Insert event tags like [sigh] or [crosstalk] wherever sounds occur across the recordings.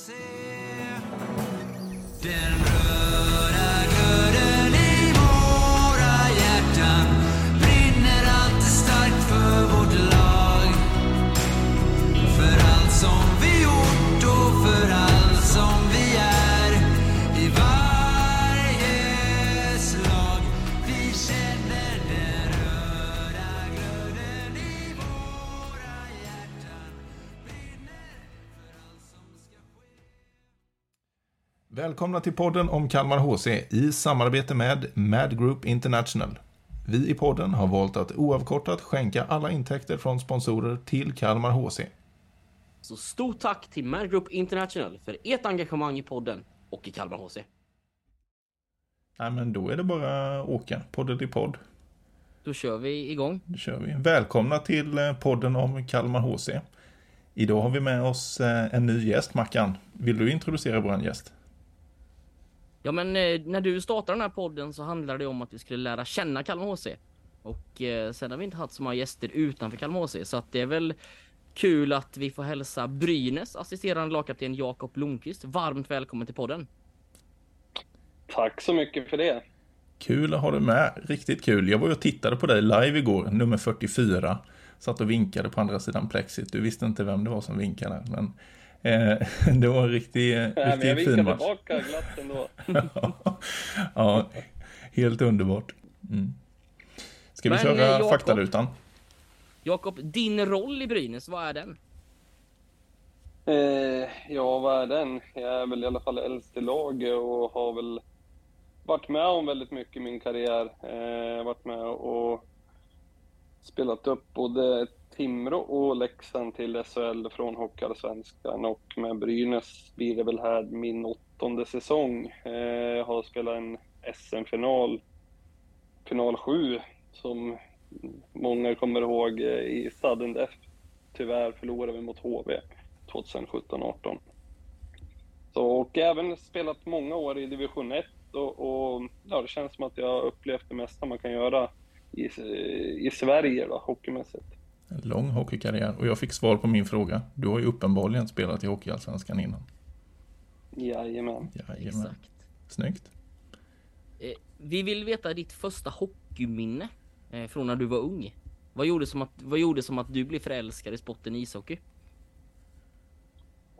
HC. Välkomna till podden om Kalmar HC i samarbete med Mad Group International. Vi i podden har valt att oavkortat skänka alla intäkter från sponsorer till Kalmar HC. Så stort tack till Mad Group International för ert engagemang i podden och i Kalmar HC. Nej, men då är det bara åka, podden till podd. Då kör vi igång. Då kör vi. Välkomna till eh, podden om Kalmar HC. Idag har vi med oss eh, en ny gäst, Mackan. Vill du introducera vår gäst? Ja men eh, när du startade den här podden så handlade det om att vi skulle lära känna Kalmar HC. Och eh, sen har vi inte haft så många gäster utanför Kalmar HC så att det är väl kul att vi får hälsa Brynäs assisterande lagkapten Jakob Blomqvist varmt välkommen till podden. Tack så mycket för det. Kul att ha dig med, riktigt kul. Jag var ju och tittade på dig live igår, nummer 44. Satt och vinkade på andra sidan plexit. Du visste inte vem det var som vinkade, men [laughs] det var en riktig, Nej, men jag riktigt fin match. tillbaka glatt ändå. [laughs] ja, helt underbart. Mm. Ska vi Men, köra eh, Jakob? faktarutan? Jakob, din roll i Brynäs, vad är den? Eh, ja, vad är den? Jag är väl i alla fall äldst i laget och har väl varit med om väldigt mycket i min karriär. Eh, varit med och spelat upp både Timrå och Leksand till SHL från Hockeyallsvenskan och med Brynäs blir det väl här min åttonde säsong. Eh, jag har spelat en SM-final, final 7, som många kommer ihåg eh, i sudden death. Tyvärr förlorade vi mot HV 2017-18. Så, och även spelat många år i division 1 och, och ja, det känns som att jag har upplevt det mesta man kan göra i, eh, i Sverige då, hockeymässigt. En lång hockeykarriär. Och jag fick svar på min fråga. Du har ju uppenbarligen spelat i Hockeyallsvenskan innan. Jajamän. Jajamän. Exakt. Snyggt. Eh, vi vill veta ditt första hockeyminne eh, från när du var ung. Vad gjorde, som att, vad gjorde som att du blev förälskad i sporten ishockey?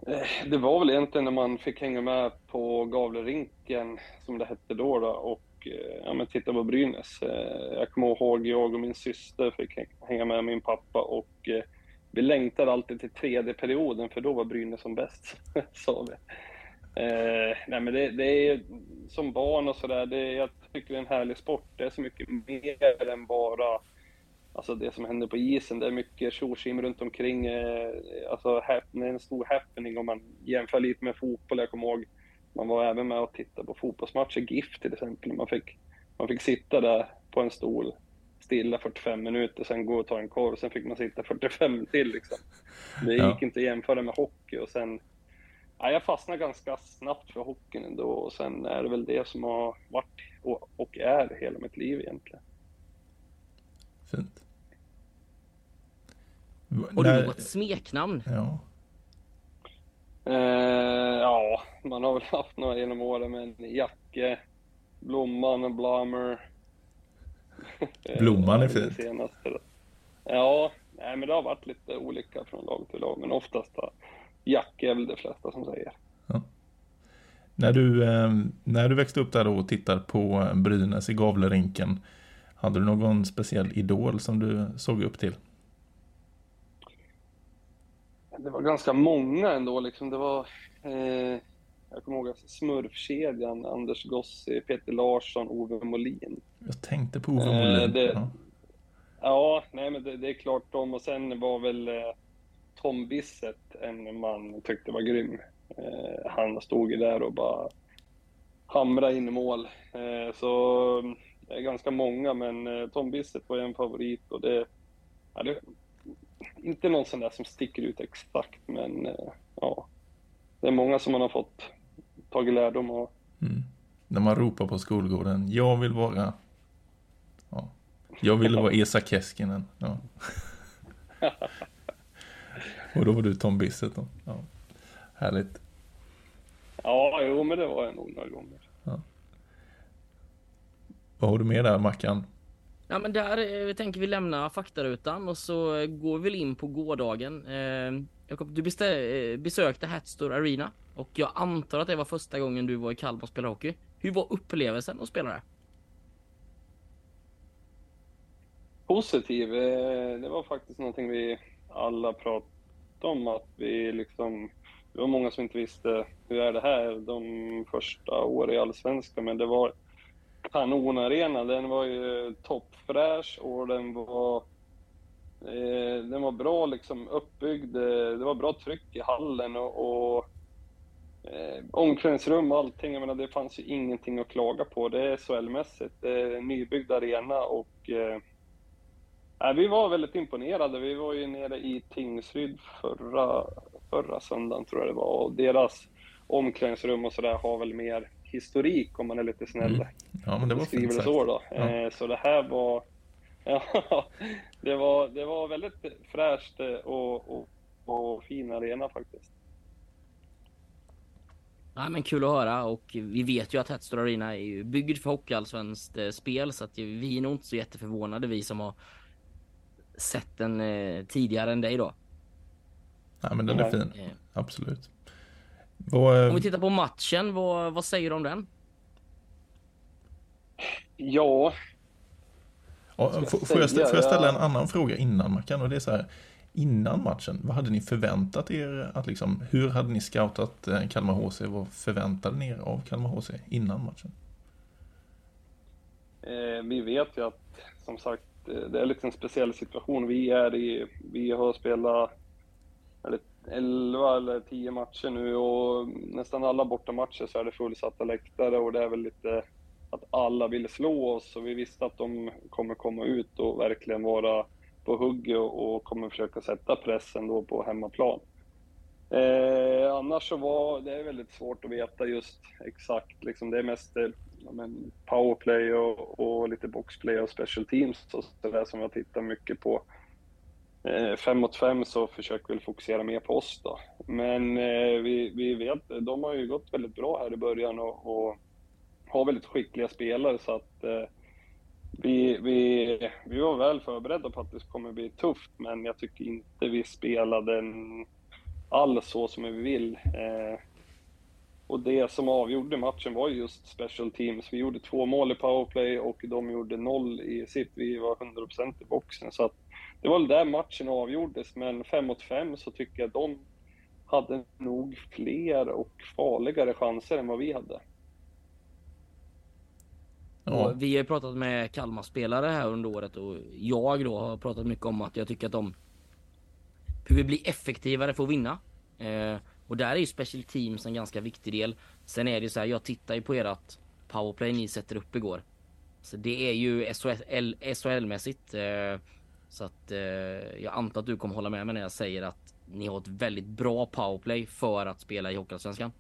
Eh, Det var väl egentligen när man fick hänga med på Gavlerinken, som det hette då, då och Eh, ja, men titta på Brynäs. Eh, jag kommer ihåg jag och min syster fick hänga med min pappa och eh, vi längtade alltid till tredje perioden för då var Brynäs som bäst, [laughs] sa vi. Eh, nej men det, det är som barn och sådär, jag tycker det är en härlig sport. Det är så mycket mer än bara alltså det som händer på isen. Det är mycket tjosim runt omkring. Eh, alltså det är en stor happening om man jämför lite med fotboll. Jag kommer ihåg, man var även med och tittade på fotbollsmatcher, GIF till exempel. Man fick, man fick sitta där på en stol stilla 45 minuter, sen gå och ta en korv, sen fick man sitta 45 till liksom. Det gick Ja. inte att jämföra med hockey och sen Ja, jag fastnade ganska snabbt för hockeyn ändå och sen är det väl det som har varit och, och är hela mitt liv egentligen. Fint. Har du När- något smeknamn? Ja. Eh, ja, man har väl haft några genom åren, men Jacke, Blomman, Blammer. Eh, [laughs] Blomman är det fint. Senaste. Ja, nej, men det har varit lite olika från lag till lag, men oftast Jacke är väl de flesta som säger. När du, eh, när du växte upp där och tittade på eh, Brynäs i Gavlerinken, hade du någon speciell idol som du såg upp till? Det var ganska många ändå. Liksom. Det var, eh, jag kommer ihåg Smurfkedjan, Anders Gossi, Peter Larsson, Ove Molin. Jag tänkte på Ove Eh, Molin. det- Ja. Ja, nej, men det, det är klart de. Och sen var väl eh, Tom Bissett en man tyckte var grym. Eh, han stod ju där och bara hamra in i mål. Eh, så mm, det är ganska många, men eh, Tom Bissett var en favorit och det, ja, det inte någon sån där som sticker ut exakt, men eh, ja, det är många som man har fått tagit lärdom av. Mm. När man ropar på skolgården, jag vill vara... Ja. Jag ville vara Esa Keskinen. Ja. [laughs] Och då var du Tom Bissett då. Ja. Härligt. Ja, jo, men det var jag nog några gånger. Vad har du med där Mackan? Ja men där eh, tänker vi lämna faktarutan och så eh, går vi väl in på gårdagen. Eh, Jakob, du bestä- eh, besökte Hatstore Arena och jag antar att det var första gången du var i Kalmar och spelade hockey. Hur var upplevelsen att spela där? Positiv, eh, det var faktiskt någonting vi alla pratade om, att vi liksom... Det var många som inte visste hur är det här de första åren i Allsvenskan, men det var kanonarena. Den var ju toppfräsch och den var, eh, den var bra liksom uppbyggd. Det var bra tryck i hallen och, och eh, omklädningsrum och allting. Jag menar, det fanns ju ingenting att klaga på. Det är SHL-mässigt. Det är en nybyggd arena och eh, eh, vi var väldigt imponerade. Vi var ju nere i Tingsryd förra, förra söndagen tror jag det var och deras omklädningsrum och sådär har väl mer historik om man är lite snäll. Mm. Ja, men det var fint det sagt. så då. Ja. Eh, Så det här var... [laughs] Ja, det var, det var väldigt fräscht eh, och, och, och fin arena faktiskt. Nej men kul att höra och vi vet ju att Hatstore Arena är ju byggd för hockeyallsvenskt eh, spel så att vi är nog inte så jätteförvånade vi som har sett den tidigare än dig då. Nej, men den är fin. Absolut. Vad, eh, Om vi tittar på matchen, vad, vad säger du om den? Ja, Ja, får, jag får, jag, stä- säga? får jag ställa en annan fråga innan Mackan? Och det är så här, innan matchen, vad hade ni förväntat er att liksom, hur hade ni scoutat eh, Kalmar HC? Vad förväntade ni er av Kalmar HC innan matchen? eh, vi vet ju att som sagt det är lite en speciell situation. Vi är i, vi har spelat det 11 eller 10 matcher nu och nästan alla bortamatcher så är det fullsatta läktare och det är väl lite att alla vill slå oss och vi visste att de kommer komma ut och verkligen vara på hugget och, och kommer försöka sätta pressen då på hemmaplan. Eh, annars så var det är väldigt svårt att veta just exakt, liksom det är mest eh, ja, men powerplay och, och lite boxplay och special teams och så där som jag tittar mycket på. Eh, fem mot fem så försöker vi fokusera mer på oss då. Men eh, vi, vi vet, de har ju gått väldigt bra här i början och, och har väldigt skickliga spelare så att eh, vi, vi, vi var väl förberedda på att det kommer bli tufft men jag tycker inte vi spelade alls så som vi vill. Eh, och det som avgjorde matchen var just special teams. Vi gjorde två mål i powerplay och de gjorde noll i sitt. Vi var 100% i boxen. Så att det var väl där matchen avgjordes, men fem mot fem så tycker jag de hade nog fler och farligare chanser än vad vi hade. Ja, Och vi har ju pratat med Kalmar spelare här under året och jag då har pratat mycket om att jag tycker att de behöver bli effektivare för att vinna. Eh, och där är ju special teams en ganska viktig del. Sen är det ju så här, jag tittar ju på ert powerplay ni sätter upp igår. Så det är ju SHL, SHL-mässigt. Eh, så att eh, jag antar att du kommer hålla med mig när jag säger att ni har ett väldigt bra powerplay för att spela i Hockeyallsvenskan.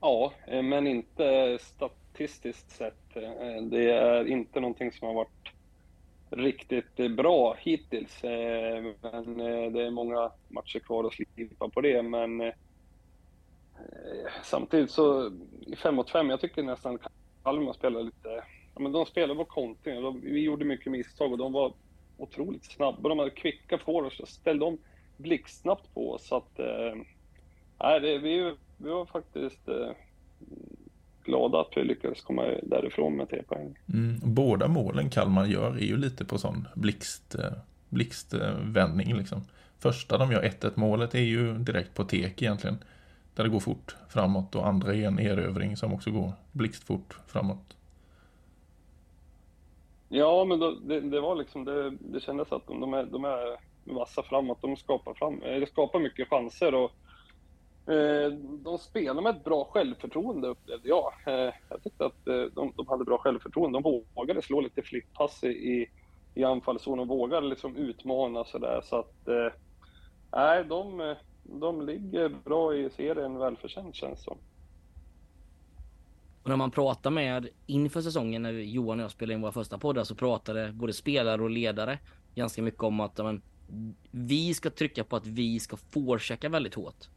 Ja, eh, men inte statistiskt sett. Eh, det är inte någonting som har varit riktigt eh, bra hittills. Men det är många matcher kvar att slipa på det. Men samtidigt så, i fem mot fem, jag tycker nästan Kalmar spelar lite... Ja, men de spelade på kontring. De- Vi gjorde mycket misstag och de var otroligt snabba. De hade kvicka forwards och ställde om blixtsnabbt på oss. Så att, eh, det, vi, vi var faktiskt eh, glada att vi lyckades komma därifrån med tre poäng. mm, båda målen Kalmar gör är ju lite på sån blixt, eh, blixtvändning liksom. Första de gör 1-1 målet är ju direkt på tek egentligen. Där det går fort framåt och andra är en erövring som också går blixtfort framåt. Ja, men då, det, det var liksom, det, det kändes att de, de, är, de är vassa framåt. De skapar, fram, eh, eller skapar mycket chanser och eh, de spelar med ett bra självförtroende upplevde jag. Eh, jag tyckte att eh, de, de hade bra självförtroende. De vågade slå lite flippass i, i, i anfallszon och vågade liksom utmana sådär. Så att, eh, nej, de, de ligger bra i serien, välförtjänt känns det som. Och när man pratar med inför säsongen när Johan och jag spelade in våra första poddar så pratade både spelare och ledare ganska mycket om att men, vi ska trycka på att vi ska forechecka väldigt hårt.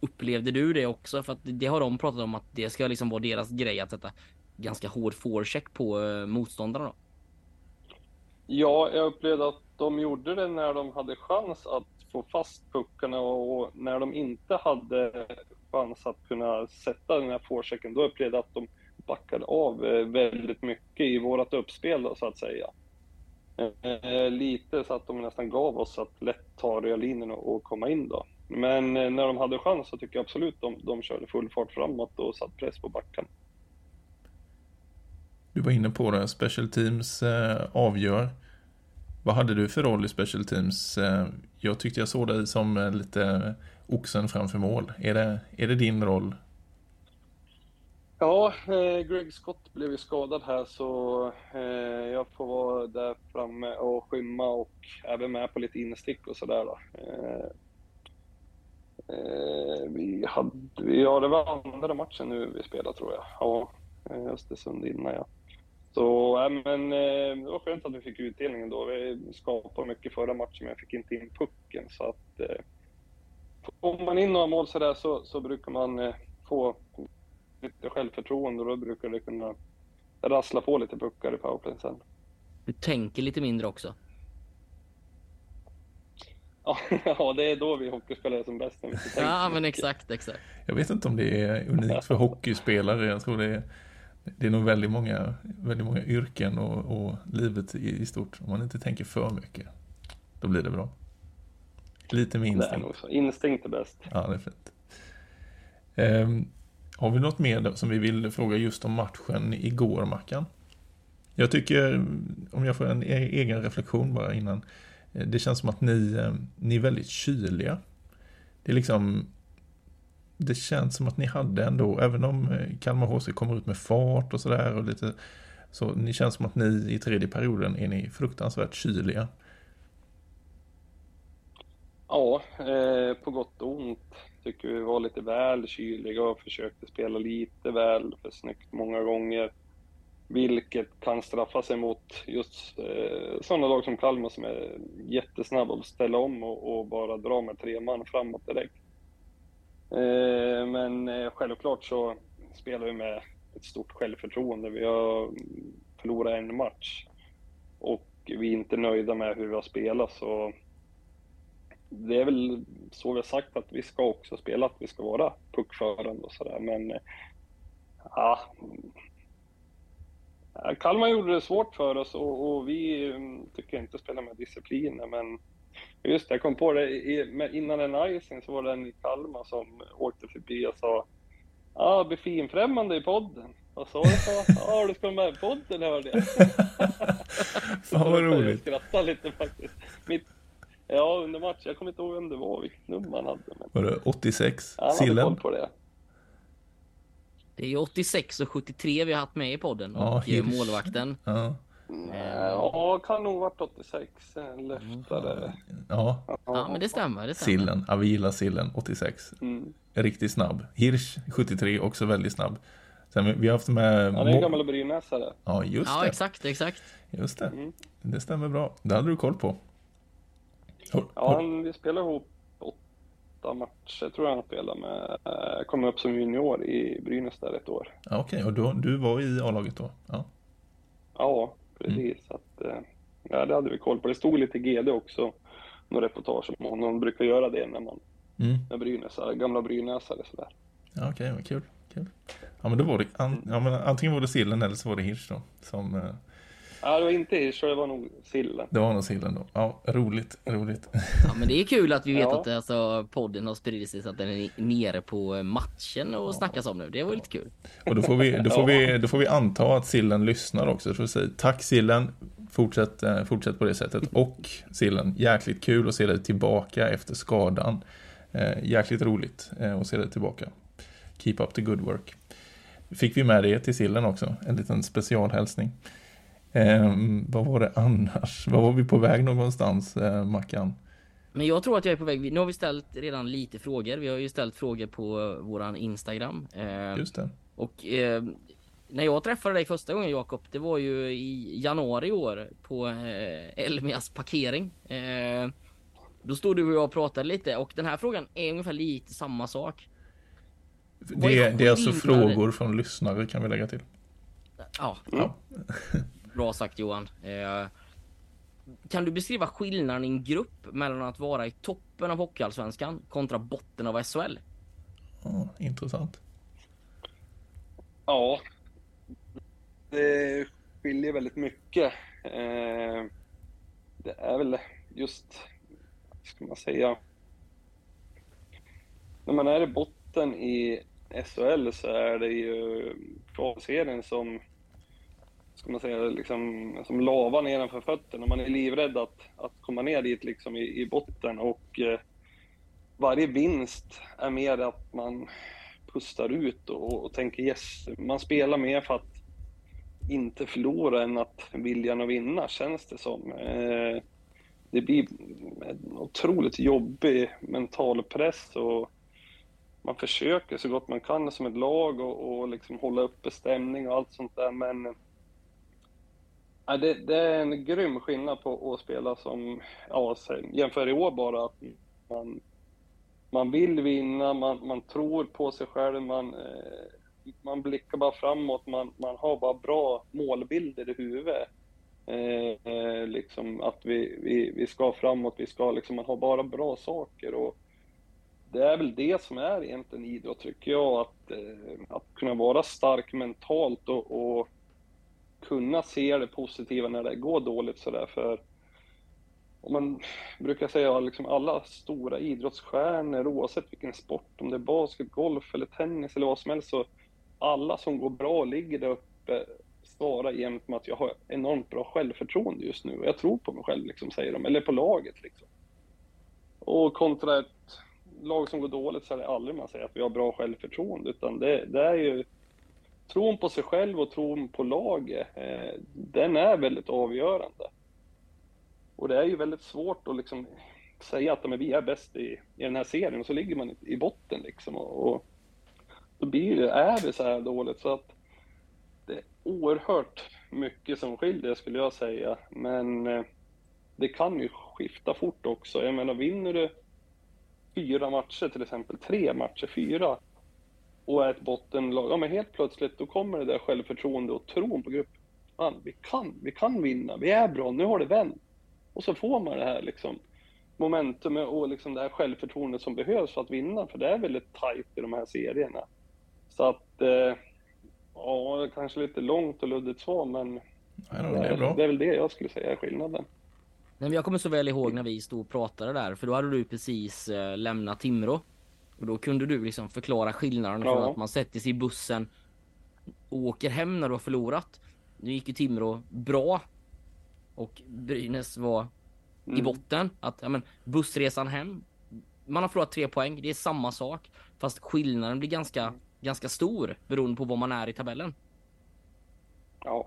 upplevde du det också? För att det har de pratat om att det ska liksom vara deras grej att sätta ganska hård forecheck på eh, motståndarna. Då. Ja, jag upplevde att de gjorde det när de hade chans att få fast puckarna och när de inte hade chans att kunna sätta den här forechecken, då upplevde jag att de backade av eh, väldigt mycket i vårt uppspel då, så att säga. Eh, lite så att de nästan gav oss att lätt ta rödlinjen och, och komma in då. Men eh, när de hade chans så tycker jag absolut de, de körde full fart framåt och satt press på backen. Du var inne på det, Special Teams eh, avgör. Vad hade du för roll i Special Teams? Eh, jag tyckte jag såg dig som eh, lite oxen framför mål. Är det, är det din roll? Ja, eh, Greg Scott blev ju skadad här så eh, jag får vara där framme och skymma och även med på lite instick och sådär då. Eh, eh, vi hade, ja det var andra matchen nu vi spelade tror jag. Ja, eh, Östersund innan ja. Så, äh, men eh, det var skönt att vi fick utdelningen då. Vi skapade mycket förra matchen men jag fick inte in pucken så att eh, Får man in några mål sådär så, så brukar man eh, få lite självförtroende och då brukar det kunna rassla på lite puckar i powerplay sen. Du tänker lite mindre också. Ja, [laughs] det är då vi hockeyspelare är som bäst. När vi Ja, men exakt, exakt. Jag vet inte om det är unikt för hockeyspelare. Jag tror det är, det är nog väldigt många, väldigt många yrken och, och livet i, i stort. Om man inte tänker för mycket, då blir det bra. Lite med Det är instinkt. nog så. Instinkt är bäst. Ja, det är fint. Ehm, har vi något mer som vi vill fråga just om matchen igår, Mackan? Jag tycker, om jag får en e- egen reflektion bara innan. eh, Det känns som att ni, eh, ni är väldigt kyliga. Det är liksom, det känns som att ni hade ändå, även om eh, Kalmar HC kommer ut med fart och sådär och lite, så ni känns som att ni i tredje perioden är ni fruktansvärt kyliga. Ja, eh, på gott och ont tycker vi var lite väl kyliga och försökte spela lite väl för snyggt många gånger. Vilket kan straffa sig mot just eh, sådana lag som Kalmar som är jättesnabba att ställa om och, och bara dra med tre man framåt direkt. Eh, men eh, självklart så spelar vi med ett stort självförtroende. Vi har förlorat en match och vi är inte nöjda med hur vi har spelat så det är väl så vi har sagt att vi ska också spela, att vi ska vara puckförande och sådär. Men eh, ja, Kalmar gjorde det svårt för oss och, och vi mm, tycker inte spela med discipliner. Men just det, jag kom på det, innan den icing så var det en i Kalmar som åkte förbi och sa Ja, ah, blir finfrämmande i podden. Vad sa du? Ja, du ska med i podden hörde jag. [laughs] Fan vad Jag roligt. skrattade lite faktiskt. Mitt, ja, under matchen. Jag kommer inte ihåg vem det var, vilket nummer han hade. Men Var det 86? han hade koll Sillen? på det. Det är ju 86 och 73 vi har haft med i podden. Ja, och eh, Hirsch. målvakten. Ja. Ja, kan nog varit 86 eller efter. ja, Ja, men det stämmer. Det stämmer. sillen. Ja, vi gillar sillen 86. Mm. Riktigt snabb. Hirsch 73, också väldigt snabb. Sen, vi har haft med... Han är en gammal brynäsare. Ja, just Ja, det. exakt, exakt. Just det. Mm. Det stämmer bra. Det hade du koll på. Ja, han, vi spelade ihop åtta matcher tror jag han spelade med. Jag kom upp som junior i Brynäs där ett år. Ja, Okej, och då, du var i A-laget då? Ja. Ja, precis. Mm. Att, eh, ja, det hade vi koll på. Det stod lite GD också. Några reportage om honom. De brukar göra det när man Mm. är Brynäsare, gamla Brynäsare sådär. Ja, okej, vad kul. kul. Ja, men då var det... An, ja, men antingen var det sillen eller så var det Hirsch då. Som, eh, Ja, det var inte Hirsch, det var nog Sillen. det var nog sillen då. Ja, roligt, roligt. Ja, men det är kul att vi vet Ja. att alltså, podden har spridit sig så att den är nere på matchen och snackas om nu. Det var lite kul. Och då får vi, då får vi, då får vi anta att sillen lyssnar också. Så säger tack sillen, fortsätt, eh, fortsätt på det sättet. Och sillen, jäkligt kul att se dig tillbaka efter skadan. Eh, jäkligt roligt eh, att se dig tillbaka. Keep up the good work. Fick vi med det till sillen också, en liten specialhälsning. Eh, vad var det annars? Var var vi på väg någonstans, eh, Mackan? Men jag tror att jag är på väg. Nu har vi ställt redan lite frågor. Vi har ju ställt frågor på våran Instagram. Eh, Just det. Och eh, när jag träffade dig första gången Jakob, det var ju i januari i år på eh, Elmias parkering. Eh, då stod du och jag och pratade lite och den här frågan är ungefär lite samma sak. Vad är Det, det är alltså frågor från lyssnare kan vi lägga till. Ja, Ja. Bra sagt Johan. Eh, kan du beskriva skillnaden i en grupp mellan att vara i toppen av Hockeyallsvenskan kontra botten av SHL? Ja, intressant. Ja, det skiljer väldigt mycket. Eh, Det är väl just, vad ska man säga, när man är i botten i SHL så är det ju kvalserien som, ska man säga, liksom, som lava nedanför fötterna. Man är livrädd att, att komma ner dit liksom i, i botten och eh, varje vinst är mer att man pustar ut och, och tänker yes, man spelar mer för att inte förlora än att viljan att vinna, känns det som. Eh, det blir en otroligt jobbig mental press och man försöker så gott man kan som ett lag och, och liksom hålla uppe stämning och allt sånt där, men Ja, det, det är en grym skillnad på att spela som, ja, jämför i år bara, att man, man vill vinna, man, man tror på sig själv, man, eh, man blickar bara framåt, man, man har bara bra målbilder i huvudet. Eh, eh, liksom att vi, vi, vi ska framåt, vi ska liksom, man har bara bra saker och det är väl det som är egentligen idrott tycker jag, att, eh, att kunna vara stark mentalt och, och kunna se det positiva när det går dåligt sådär för om man brukar säga liksom alla stora idrottsstjärnor oavsett vilken sport, om det är basket, golf eller tennis eller vad som helst så alla som går bra och ligger där uppe svarar jämt med att jag har enormt bra självförtroende just nu och jag tror på mig själv liksom säger de, eller på laget liksom. Och kontra ett lag som går dåligt så är det aldrig man säger att vi har bra självförtroende utan det, det är ju tron på sig själv och tron på laget, eh, den är väldigt avgörande. Och det är ju väldigt svårt att liksom säga att men, vi är bäst i, i den här serien och så ligger man i, i botten liksom. Och, och då blir det, är det så här dåligt så att det är oerhört mycket som skiljer skulle jag säga. Men eh, det kan ju skifta fort också. Jag menar vinner du fyra matcher till exempel, tre matcher, fyra och är ett bottenlag, ja men helt plötsligt då kommer det där självförtroende och tron på gruppen. Fan, vi kan, vi kan vinna, vi är bra, nu har det vänt. Och så får man det här liksom momentum och liksom det här självförtroendet som behövs för att vinna, för det är väldigt tajt i de här serierna. Så att, eh, ja, kanske lite långt och luddigt svar, men Nej, det är bra. det är väl det jag skulle säga är skillnaden. Nej, men jag kommer så väl ihåg när vi stod och pratade där, för då hade du precis eh, lämnat Timrå. Och då kunde du liksom förklara skillnaden från Ja. att man sätter sig i bussen och åker hem när du har förlorat. Nu gick ju Timrå bra och Brynäs var i Mm. botten. Att ja, men, bussresan hem, man har förlorat tre poäng, det är samma sak. Fast skillnaden blir ganska, ganska stor beroende på var man är i tabellen. Ja.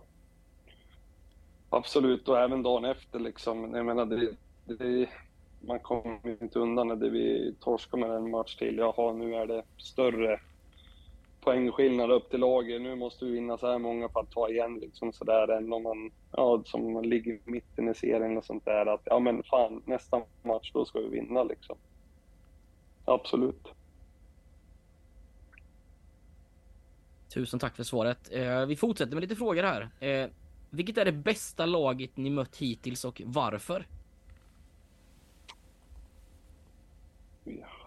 Absolut, och även dagen efter liksom. Jag menar, det, det, man kommer inte undan när vi torskar med en match till. Jaha, nu är det större poängskillnad upp till laget. Nu måste vi vinna så här många för att ta igen liksom sådär än om man, ja, som man ligger mitten i serien och sånt där. Att ja, men fan, nästa match då ska vi vinna liksom. Absolut. Tusen tack för svaret. Eh, vi fortsätter med lite frågor här. Eh, vilket är det bästa laget ni mött hittills och varför?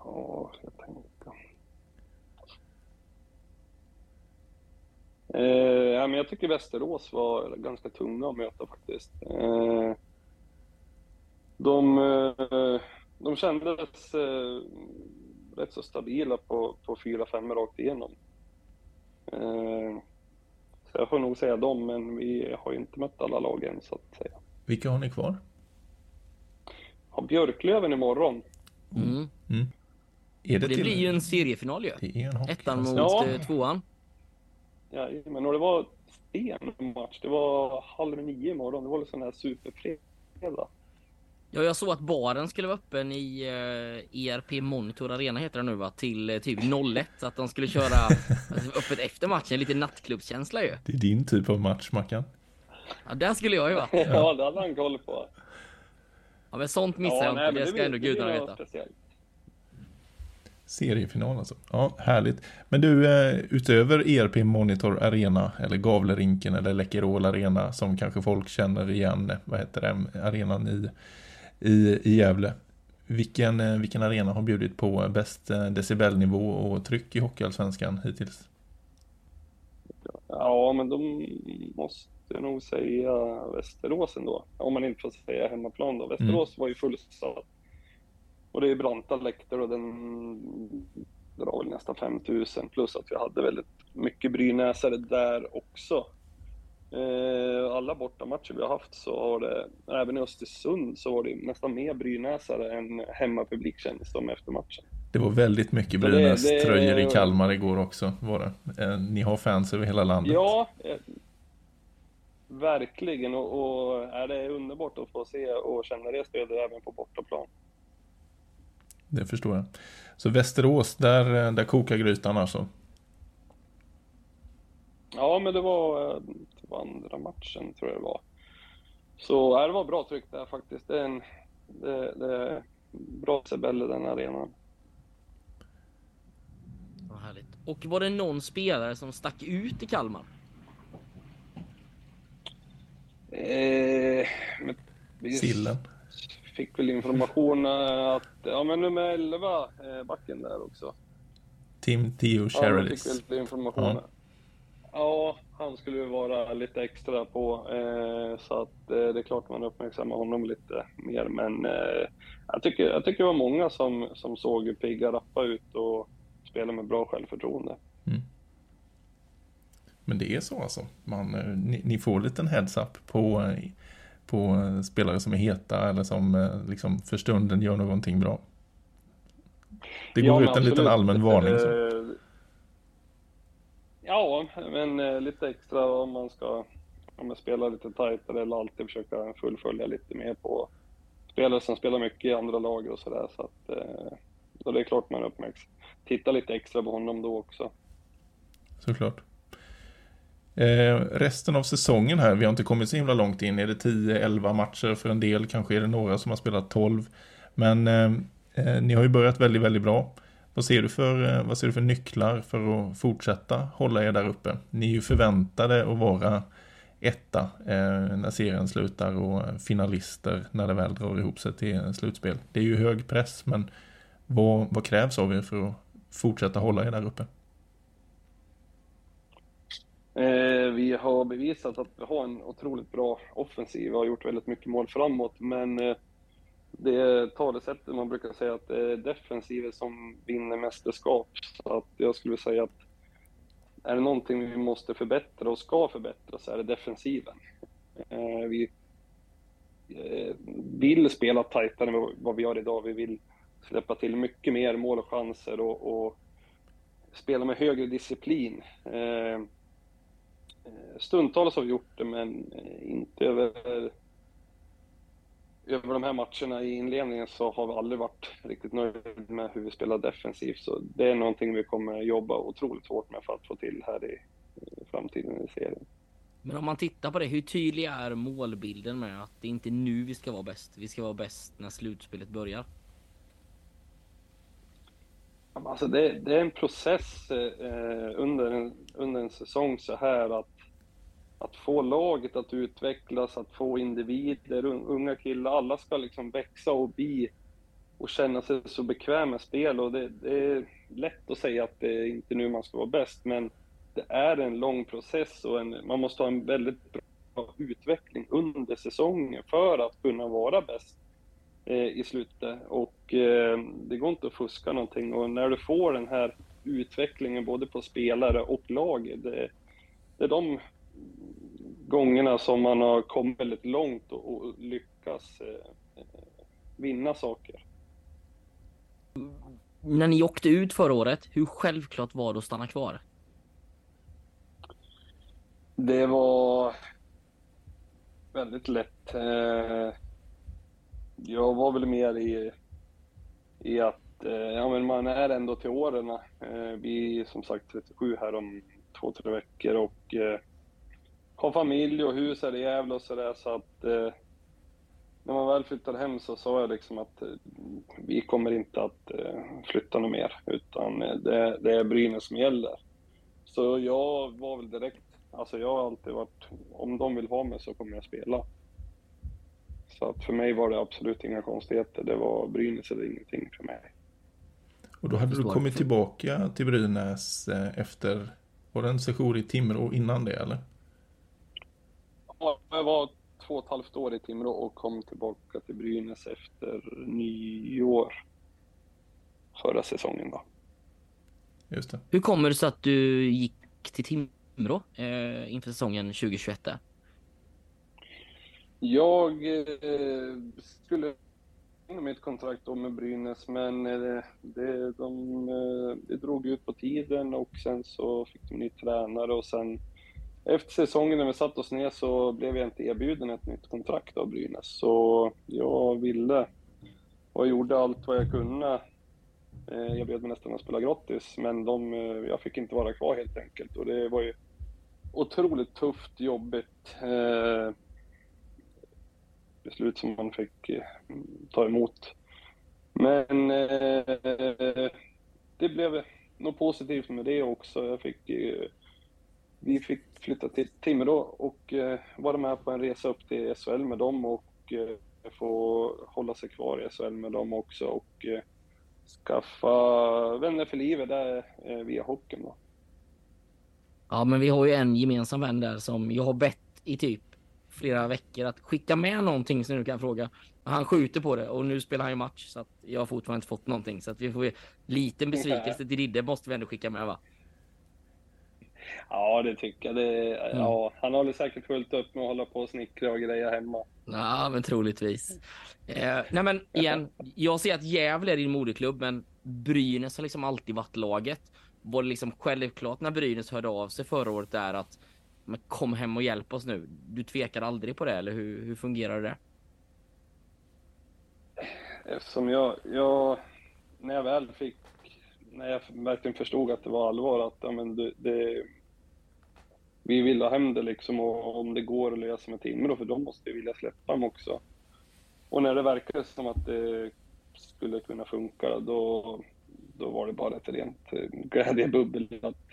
Ja, jag tänkte. Eh, ja, men jag tycker Västerås var ganska tunga att möta faktiskt. Eh, de, eh, de kändes eh, rätt så stabila på, på 4-5 rakt igenom. Eh, så jag får nog säga dem, men vi har ju inte mött alla lag än så att säga. Vilka har ni kvar? Har Björklöven imorgon. Mm. Är det, Det till... blir ju en seriefinal ju. Det är en hockey. Ettan mot Ja. eh, tvåan. Ja, men och det var sten match. Det var halv nio imorgon. Det var liksom sån här superfredag. Ja, jag såg att baren skulle vara öppen i eh, ERP Monitor Arena heter det nu va? Till eh, typ 01. Så att de skulle köra alltså, [laughs] öppet efter matchen. Lite nattklubbskänsla ju. Det är din typ av match, Mackan. Ja, där skulle jag ju vara. [laughs] Ja, det hade han koll på. Ja, men sånt missar jag inte. men Det ska ändå gudarna veta. speciellt. Seriefinal alltså. Ja, härligt. Men du, eh, utöver ERP Monitor Arena eller Gavlerinken eller Läkerol Arena som kanske folk känner igen, vad heter det, arenan i, i, i Gävle. Vilken, eh, vilken arena har bjudit på bäst eh, decibelnivå och tryck i Hockeyallsvenskan hittills? Ja, men de måste jag nog säga Västerås ändå. Om man inte får säga hemmaplan då. Västerås var ju fullsatt. Och det är branta läktare och den drar väl nästan 5000 plus att vi hade väldigt mycket brynäsare där också. Eh, alla bortamatcher vi har haft så har det, även i Östersund så var det nästan mer brynäsare än hemmapublik kändes som efter matchen. Det var väldigt mycket Brynäs-tröjor i Kalmar igår också. Var det. Eh, Ni har fans över hela landet. Ja, eh, verkligen. Och, och är det är underbart att få se och känna det stödet även på bortaplan. Det förstår jag. Så Västerås, där, där kokar grytan alltså. Ja, men det var, det var andra matchen tror jag det var. Så ja, det var bra tryck där faktiskt. Det är, en, det, det är bra Sebelle den arenan. Vad härligt. Och var det någon spelare som stack ut i Kalmar? Eh, men vi Sillen. fick väl information att, ja men nummer 11, eh, backen där också. Tim Theo Ja, Charities. jag fick väl information. Ja. Ja. han skulle ju vara lite extra på, eh, så att eh, det är klart man uppmärksammar honom lite mer. Men eh, jag, tycker, jag tycker det var många som, som såg pigga rappa ut och spelade med bra självförtroende. Men det är så alltså. Man, eh, ni, ni får en liten heads-up på, eh, på eh, spelare som är heta eller som liksom för stunden gör någonting bra. Det Ja, går men ut en liten absolut. allmän varning. Så. Ja, men lite extra om man ska om man spelar lite tajtare eller alltid försöka fullfölja lite mer på spelare som spelar mycket i andra lag och sådär. Så att, eh, så det är klart man uppmärksammar. Titta lite extra på honom då också. Såklart. Eh, resten av säsongen här, vi har inte kommit så himla långt in. Är det 10-11 matcher för en del? Kanske är det några som har spelat 12. Men eh, eh, ni har ju börjat väldigt, väldigt bra. Vad ser, du för, eh, vad ser du för nycklar för att fortsätta hålla er där uppe? Ni är ju förväntade att vara etta eh, när serien slutar och finalister när det väl drar ihop sig till slutspel. Det är ju hög press, men vad, vad krävs av er för att fortsätta hålla er där uppe? Eh, vi har bevisat att vi har en otroligt bra offensiv och har gjort väldigt mycket mål framåt, men eh, det talesättet man brukar säga att eh, det är defensiven som vinner mästerskap. Så att jag skulle säga att är det någonting vi måste förbättra och ska förbättra så är det defensiven. Eh, vi eh, vill spela tajtare än vad vi gör idag. Vi vill släppa till mycket mer mål och chanser och, och spela med högre disciplin. Eh, Eh, stundtals har vi gjort det, men eh, inte över, över de här matcherna i inledningen så har vi aldrig varit riktigt nöjda med hur vi spelar defensivt. Så det är någonting vi kommer jobba otroligt hårt med för att få till här i eh, framtiden i serien. Men om man tittar på det, hur tydlig är målbilden med att det inte är nu vi ska vara bäst? Vi ska vara bäst när slutspelet börjar. Alltså det, det är en process eh, under, en, under en säsong så här att, att få laget att utvecklas, att få individer, unga killar, alla ska liksom växa och bli och känna sig så bekväma med spel. Och det, det är lätt att säga att det är inte nu man ska vara bäst men det är en lång process och en, man måste ha en väldigt bra utveckling under säsongen för att kunna vara bäst i slutet. Och eh, det går inte att fuska någonting. Och när du får den här utvecklingen både på spelare och lag, det, det är de gångerna som man har kommit väldigt långt och, och lyckas eh, vinna saker. När ni åkte ut förra året, hur självklart var det att stanna kvar? Det var väldigt lätt. Eh, jag var väl mer i, i att eh, ja, men man är ändå till åren. Eh, Vi är som sagt 37 här om två, tre veckor och eh, har familj och hus här i Gävle och sådär så att eh, när man väl flyttade hem så sa jag liksom att eh, vi kommer inte att eh, flytta något mer, utan eh, det, det är Brynäs som gäller. Så jag var väl direkt, alltså jag har alltid varit, om de vill ha mig så kommer jag spela. Så att för mig var det absolut inga konstigheter, det var Brynäs eller ingenting för mig. Och då hade du kommit tillbaka till Brynäs eh, efter, var det en session i Timrå innan det eller? Ja, Jag var två och ett halvt år i Timrå och kom tillbaka till Brynäs efter nyår förra säsongen då. Just det. Hur kommer det sig att du gick till Timrå eh, inför säsongen 2021? där? Jag eh, skulle in mitt kontrakt då med Brynäs, men eh, det, de, eh, det drog ut på tiden och sen så fick de ny tränare och sen efter säsongen när vi satt oss ner så blev jag inte erbjuden ett nytt kontrakt av Brynäs. Så jag ville och jag gjorde allt vad jag kunde. Eh, Jag bjöd mig nästan att spela gratis, men de, eh, jag fick inte vara kvar helt enkelt. Och det var ju otroligt tufft, jobbigt. Eh, Beslut som man fick eh, ta emot. Men eh, det blev något positivt med det också. Jag fick, eh, vi fick flytta till Timrå och vara med på en resa upp till SHL med dem och få hålla sig kvar i SHL med dem också och skaffa vänner för livet där via hockeyn. Då. Ja, men vi har ju en gemensam vän där som jag har bett i typ flera veckor att skicka med någonting som du kan fråga. Han skjuter på det och nu spelar han ju match så att jag har fortfarande inte fått någonting så att vi får ju liten besvikelse till Ridde måste vi ändå skicka med va? Ja, det tycker jag. Det, ja, han håller säkert fullt upp med att hålla på och snickra och greja hemma. Ja, men troligtvis. Eh, nej, men igen, jag ser att Gävle är din moderklubb, men Brynäs har liksom alltid varit laget. Var det liksom självklart när Brynäs hörde av sig förra året där att men kom hem och hjälp oss nu. Du tvekar aldrig på det eller hur, hur fungerar det? Eftersom jag, jag, när jag väl fick, när jag verkligen förstod att det var allvar, att ja, men det, det, vi vill ha hem det liksom och om det går att lösa med Timrå, för de måste ju vilja släppa dem också. Och när det verkade som att det skulle kunna funka, då, då var det bara ett rent eh, glädjebubbel att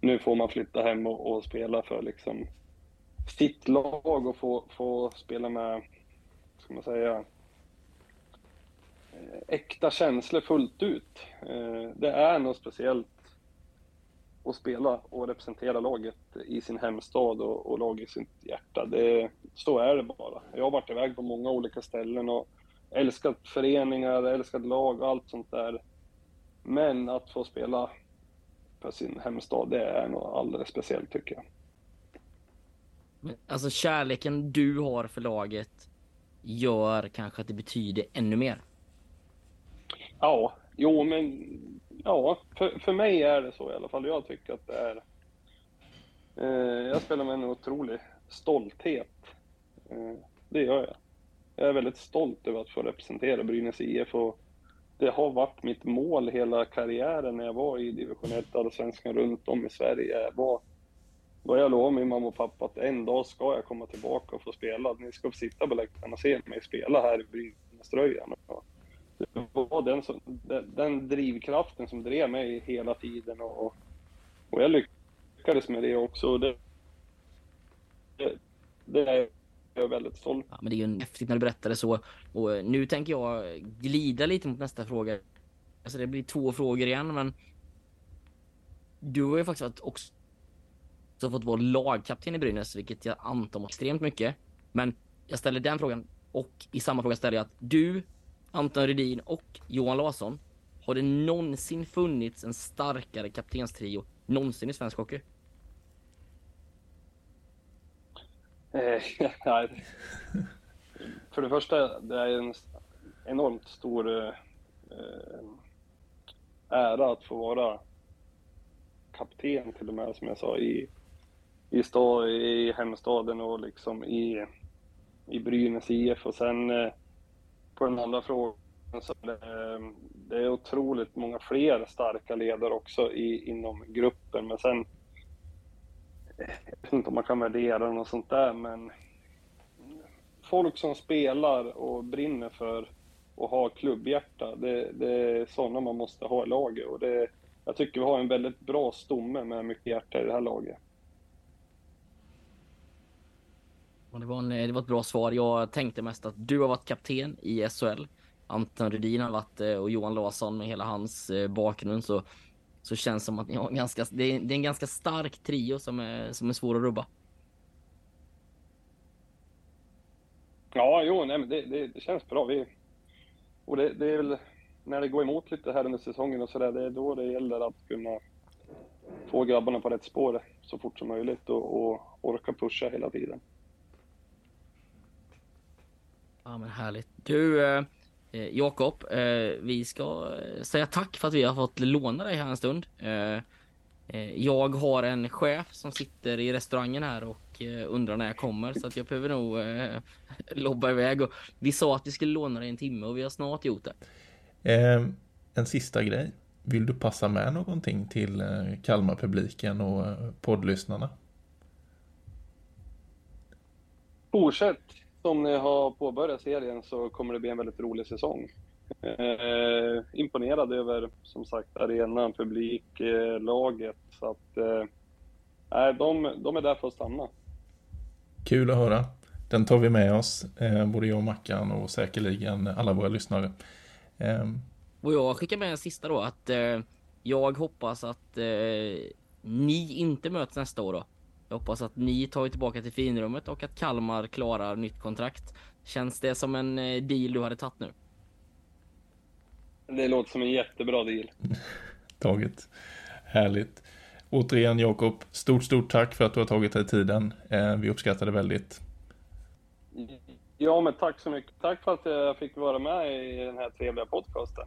nu får man flytta hem och, och spela för liksom sitt lag och få, få spela med, ska man säga, eh, äkta känslor fullt ut. Eh, det är något speciellt att spela och representera laget i sin hemstad och, och laget i sitt hjärta. Det, så är det bara. Jag har varit iväg på många olika ställen och älskat föreningar, älskat lag och allt sånt där. Men att få spela för sin hemstad, det är nog alldeles speciellt tycker jag. Alltså kärleken du har för laget gör kanske att det betyder ännu mer. Ja, jo men ja, för, för mig är det så i alla fall. Jag tycker att det är... Eh, jag spelar med en otrolig stolthet. Eh, det gör jag. Jag är väldigt stolt över att få representera Brynäs IF och det har varit mitt mål hela karriären när jag var i division 1 allsvenskan runt om i Sverige. Var, var jag lovade min mamma och pappa att en dag ska jag komma tillbaka och få spela. Ni ska få sitta på läktaren och se mig spela här i Brynäs-tröjan. Det var den, som, den, den drivkraften som drev mig hela tiden och, och jag lyckades med det också. Det, Det, det, jag är väldigt stolt Ja, men det är ju häftigt när du berättar det så. Och eh, nu tänker jag glida lite mot nästa fråga. Alltså det blir två frågor igen, men. Du har ju faktiskt också fått vara lagkapten i Brynäs, vilket jag antar var extremt mycket. Men jag ställer den frågan och i samma fråga ställer jag att du, Anton Rydin och Johan Larsson, har det någonsin funnits en starkare kaptenstrio någonsin i svensk hockey? Eh, nej. Eh, [laughs] för det första, det är en enormt stor eh, eh, ära att få vara kapten till och med, som jag sa, i, i, stå, i hemstaden och liksom i, i Brynäs IF. Och sen eh, på den andra frågan så det, det är otroligt många fler starka ledare också i, inom gruppen. Men sen jag vet inte om man kan värdera något sånt där, men folk som spelar och brinner för och har klubbhjärta, det, det är sådana man måste ha i laget. Och det, jag tycker vi har en väldigt bra stomme med mycket hjärta i det här laget. Det, var en, det var ett bra svar. Jag tänkte mest att du har varit kapten i SHL. Anton Rudin har varit eh, och Johan Larsson med hela hans eh, bakgrund så, så känns det som att ni har ganska, det är, det är en ganska stark trio som är, som är svår att rubba. Ja, jo, nej, men det, det, det känns bra. Vi, och det, det är väl när det går emot lite här under säsongen och sådär, det är då det gäller att kunna få grabbarna på rätt spår så fort som möjligt och, och orka pusha hela tiden. Ja men härligt. Du eh, Jakob, eh, vi ska eh, säga tack för att vi har fått låna dig här en stund. Eh, eh, jag har en chef som sitter i restaurangen här och eh, undrar när jag kommer så att jag behöver nog eh, [laughs] lobba iväg. Och vi sa att vi skulle låna dig en timme och vi har snart gjort det. Eh, en sista grej. Vill du passa med någonting till eh, Kalmar-publiken och eh, poddlyssnarna? Fortsätt som ni har påbörjat serien så kommer det bli en väldigt rolig säsong. Eh, imponerad över, som sagt, arenan, publik, eh, laget. Så att, eh, de, de är där för att stanna. Kul att höra. Den tar vi med oss, eh, både jag och Mackan och säkerligen alla våra lyssnare. Eh, Och jag skickar med en sista då att eh, jag hoppas att eh, ni inte möts nästa år då. Jag hoppas att ni tar er tillbaka till finrummet och att Kalmar klarar nytt kontrakt. Känns det som en eh, deal du hade tagit nu? Det låter som en jättebra deal. [laughs] taget. Härligt. Återigen Jakob, stort, stort tack för att du har tagit dig tiden. Eh, vi uppskattar det väldigt. Ja, men tack så mycket. Tack för att jag fick vara med i den här trevliga podcasten.